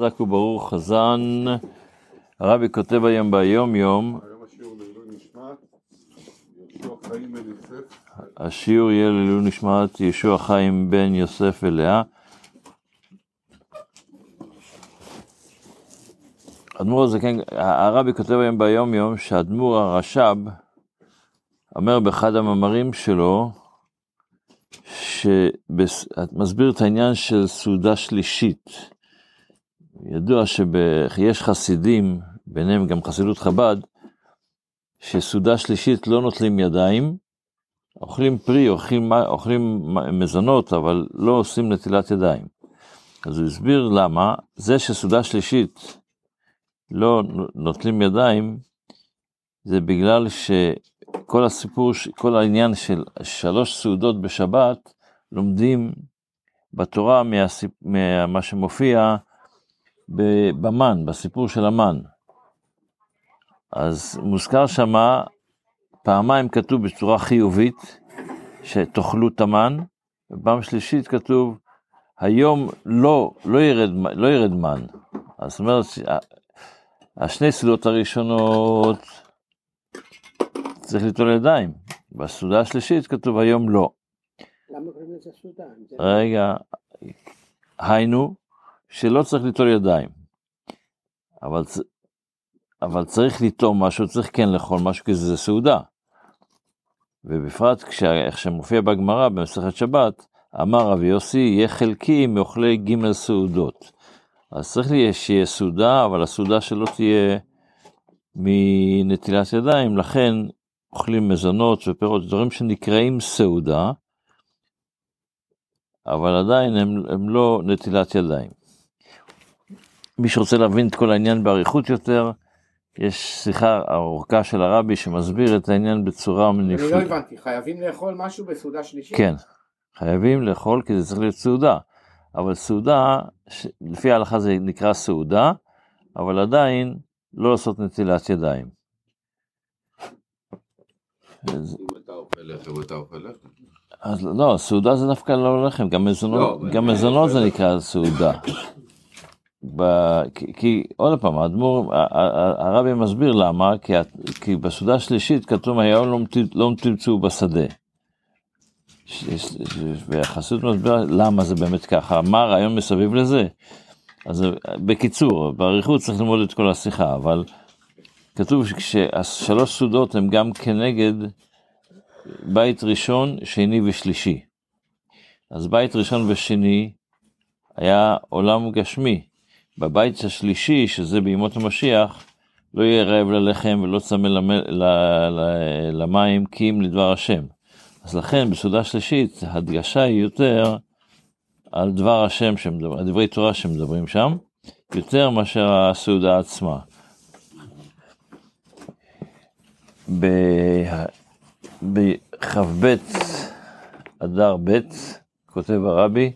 חזק וברוך חזן, הרבי כותב היום ביום יום, השיעור יהיה לעילוי נשמת ישוע חיים בן יוסף ולאה. אדמו"ר הזקן, הרבי כותב היום ביום יום שאדמו"ר הרש"ב אומר באחד המאמרים שלו, שמסביר את העניין של סעודה שלישית. ידוע שיש חסידים, ביניהם גם חסידות חב"ד, שסעודה שלישית לא נוטלים ידיים, אוכלים פרי, אוכלים, אוכלים מזונות, אבל לא עושים נטילת ידיים. אז הוא הסביר למה, זה שסעודה שלישית לא נוטלים ידיים, זה בגלל שכל הסיפור, כל העניין של שלוש סעודות בשבת, לומדים בתורה מהסיפ... מה שמופיע במן, בסיפור של המן. אז מוזכר שמה, פעמיים כתוב בצורה חיובית, שתאכלו את המן, ופעם שלישית כתוב, היום לא, לא ירד, לא ירד מן. אז זאת אומרת, השני סעודות הראשונות צריך ליטול ידיים, בסעודה השלישית כתוב היום לא. למה קוראים לזה סעודה? רגע, היינו, שלא צריך ליטול ידיים. אבל, אבל צריך ליטום משהו, צריך כן לאכול משהו, כי זה סעודה. ובפרט איך שמופיע בגמרא במסכת שבת, אמר רבי יוסי, יהיה חלקי מאוכלי ג' סעודות. אז צריך שיהיה סעודה, אבל הסעודה שלא תהיה מנטילת ידיים, לכן אוכלים מזונות ופירות, דברים שנקראים סעודה, אבל עדיין הם, הם לא נטילת ידיים. מי שרוצה להבין את כל העניין באריכות יותר, יש שיחה ארוכה של הרבי שמסביר את העניין בצורה נפלאה. אני לא הבנתי, חייבים לאכול משהו בסעודה שלישית? כן, חייבים לאכול כי זה צריך להיות סעודה. אבל סעודה, לפי ההלכה זה נקרא סעודה, אבל עדיין לא לעשות נטילת ידיים. אז לא, סעודה זה דווקא לא לחם, גם מזונות, לא, גם מזונות זה נקרא סעודה. ב... כי, כי עוד פעם, האדמו"ר, הרבי מסביר למה, כי, כי בסעודה השלישית כתוב היום לא, לא תמצאו בשדה. והחסידות מסבירה למה זה באמת ככה, מה הרעיון מסביב לזה. אז בקיצור, באריכות צריך ללמוד את כל השיחה, אבל כתוב שהשלוש סעודות הן גם כנגד בית ראשון, שני ושלישי. אז בית ראשון ושני היה עולם גשמי. בבית השלישי, שזה בימות המשיח, לא יהיה רעב ללחם ולא צמא למים כי אם לדבר השם. אז לכן בסעודה שלישית הדגשה היא יותר על דבר השם, שמדבר, דברי תורה שמדברים שם, יותר מאשר הסעודה עצמה. בכ"ב אדר ב' כותב הרבי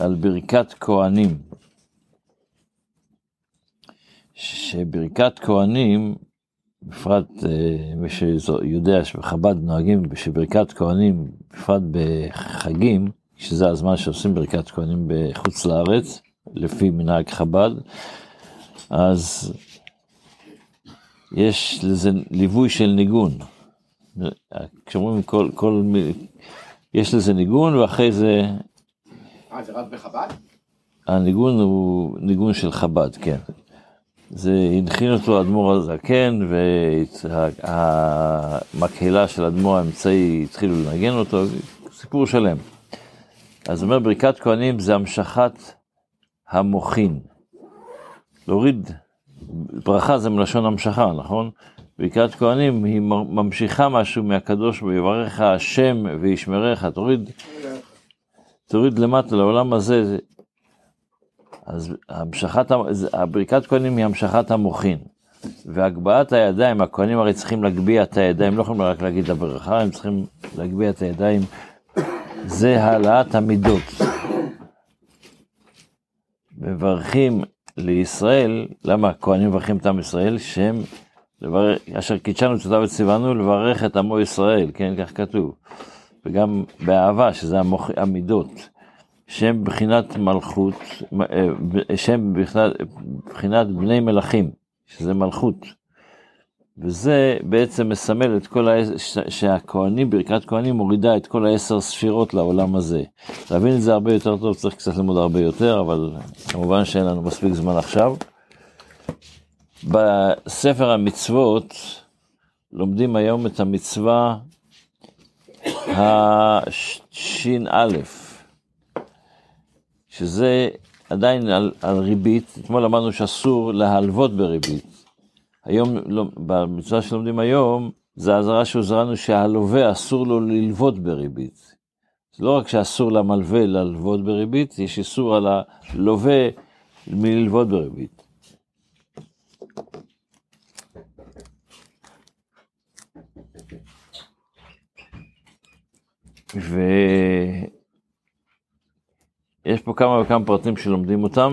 על ברכת כהנים. שברכת כהנים, בפרט אה, מי שיודע שבחב"ד נוהגים שברכת כהנים, בפרט בחגים, שזה הזמן שעושים ברכת כהנים בחוץ לארץ, לפי מנהג חב"ד, אז יש לזה ליווי של ניגון. כשאומרים כל, כל, יש לזה ניגון ואחרי זה... אה, זה רק בחב"ד? הניגון הוא ניגון של חב"ד, כן. זה הנחין אותו אדמו"ר הזקן, והמקהלה של אדמו"ר האמצעי התחילו לנגן אותו, סיפור שלם. אז אומר ברכת כהנים זה המשכת המוחין. להוריד, ברכה זה מלשון המשכה, נכון? ברכת כהנים היא ממשיכה משהו מהקדוש ויברך השם וישמרך, תוריד, תוריד למטה לעולם הזה, אז המשכת, הברכת כהנים היא המשכת המוחין. והגבהת הידיים, הכהנים הרי צריכים להגביה את הידיים, לא יכולים רק להגיד הברכה, הם צריכים להגביה את הידיים. זה העלאת המידות. מברכים לישראל, למה הכהנים מברכים את עם ישראל? שהם, לברך, אשר קידשנו תודה וציוונו לברך את עמו ישראל, כן, כך כתוב. וגם באהבה, שזה המוח, המידות. שהם בחינת מלכות, אה, שהם בחינת, בחינת בני מלכים, שזה מלכות. וזה בעצם מסמל את כל ה... שהכהנים, ברכת כהנים מורידה את כל העשר ספירות לעולם הזה. להבין את זה הרבה יותר טוב, צריך קצת ללמוד הרבה יותר, אבל כמובן שאין לנו מספיק זמן עכשיו. בספר המצוות לומדים היום את המצווה הש"א, שזה עדיין על, על ריבית, אתמול אמרנו שאסור להלוות בריבית. היום, לא, במצווה שלומדים היום, זה האזהרה שהוזרנו שהלווה אסור לו ללוות בריבית. זה לא רק שאסור למלווה ללוות בריבית, יש איסור על הלווה מללוות בריבית. ויש פה כמה וכמה פרטים שלומדים אותם,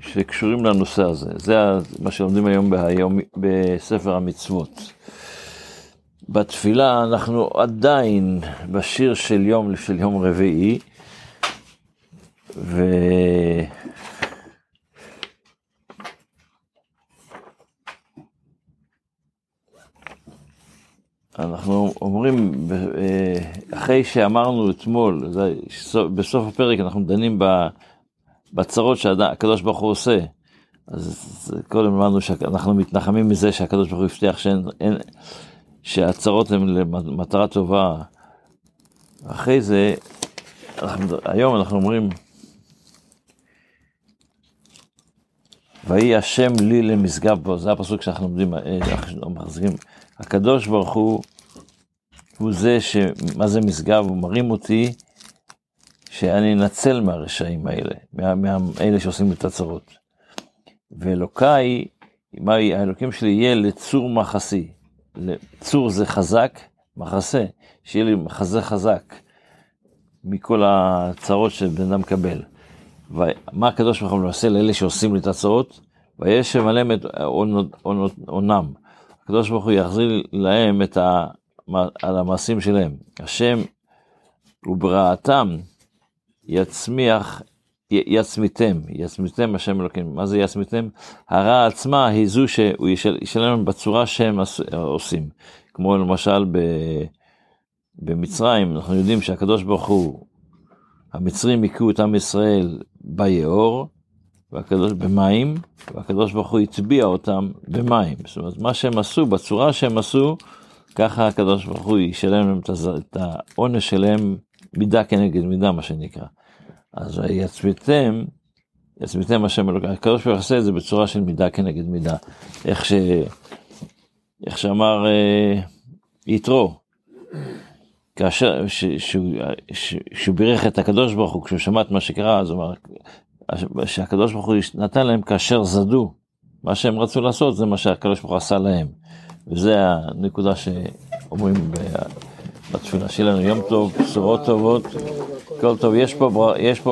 שקשורים לנושא הזה. זה מה שלומדים היום בהיום, בספר המצוות. בתפילה אנחנו עדיין בשיר של יום, של יום רביעי, ו... אנחנו אומרים, אה, אחרי שאמרנו אתמול, בסוף הפרק אנחנו דנים בצרות שהקדוש ברוך הוא עושה. אז קודם אמרנו שאנחנו מתנחמים מזה שהקדוש ברוך הוא הבטיח שאין, אין, שהצרות הן למטרה טובה. אחרי זה, אנחנו, היום אנחנו אומרים, ויהי השם לי למשגב בו, זה הפסוק שאנחנו לומדים, אה, אנחנו מחזיקים. הקדוש ברוך הוא, הוא זה ש... מה זה משגב? הוא מרים אותי שאני אנצל מהרשעים האלה, מאלה שעושים את הצרות. ואלוקיי, מה האלוקים שלי יהיה לצור מחסי. צור זה חזק, מחסה, שיהיה לי מחזה חזק מכל הצרות שבן אדם מקבל. ומה הקדוש ברוך הוא עושה לאלה שעושים לי את הצרות? וישב עליהם את עונם. הקדוש ברוך הוא יחזיר להם את ה... על המעשים שלהם. השם וברעתם יצמיח, יצמיתם, יצמיתם השם אלוקים. מה זה יצמיתם? הרע עצמה היא זו שהוא ישלם בצורה שהם עושים. כמו למשל ב... במצרים, אנחנו יודעים שהקדוש ברוך הוא, המצרים הכו את עם ישראל ביאור, והקדוש במים, והקדוש ברוך הוא הטביע אותם במים. זאת אומרת, מה שהם עשו, בצורה שהם עשו, ככה הקדוש ברוך הוא ישלם להם את העונש שלהם מידה כנגד מידה, מה שנקרא. אז יצמיתם, יצמיתם השם אלוקים, הקדוש ברוך הוא יעשה את זה בצורה של מידה כנגד מידה. איך, ש... איך שאמר אה, יתרו, כאשר, שהוא בירך את הקדוש ברוך הוא, כשהוא שמע את מה שקרה, אז הוא אמר, שהקדוש ברוך הוא נתן להם כאשר זדו, מה שהם רצו לעשות זה מה שהקדוש ברוך הוא עשה להם. וזה הנקודה שאומרים בתפילה. שיהיה לנו יום טוב, בשורות טובות, הכל טוב. יש פה, יש פה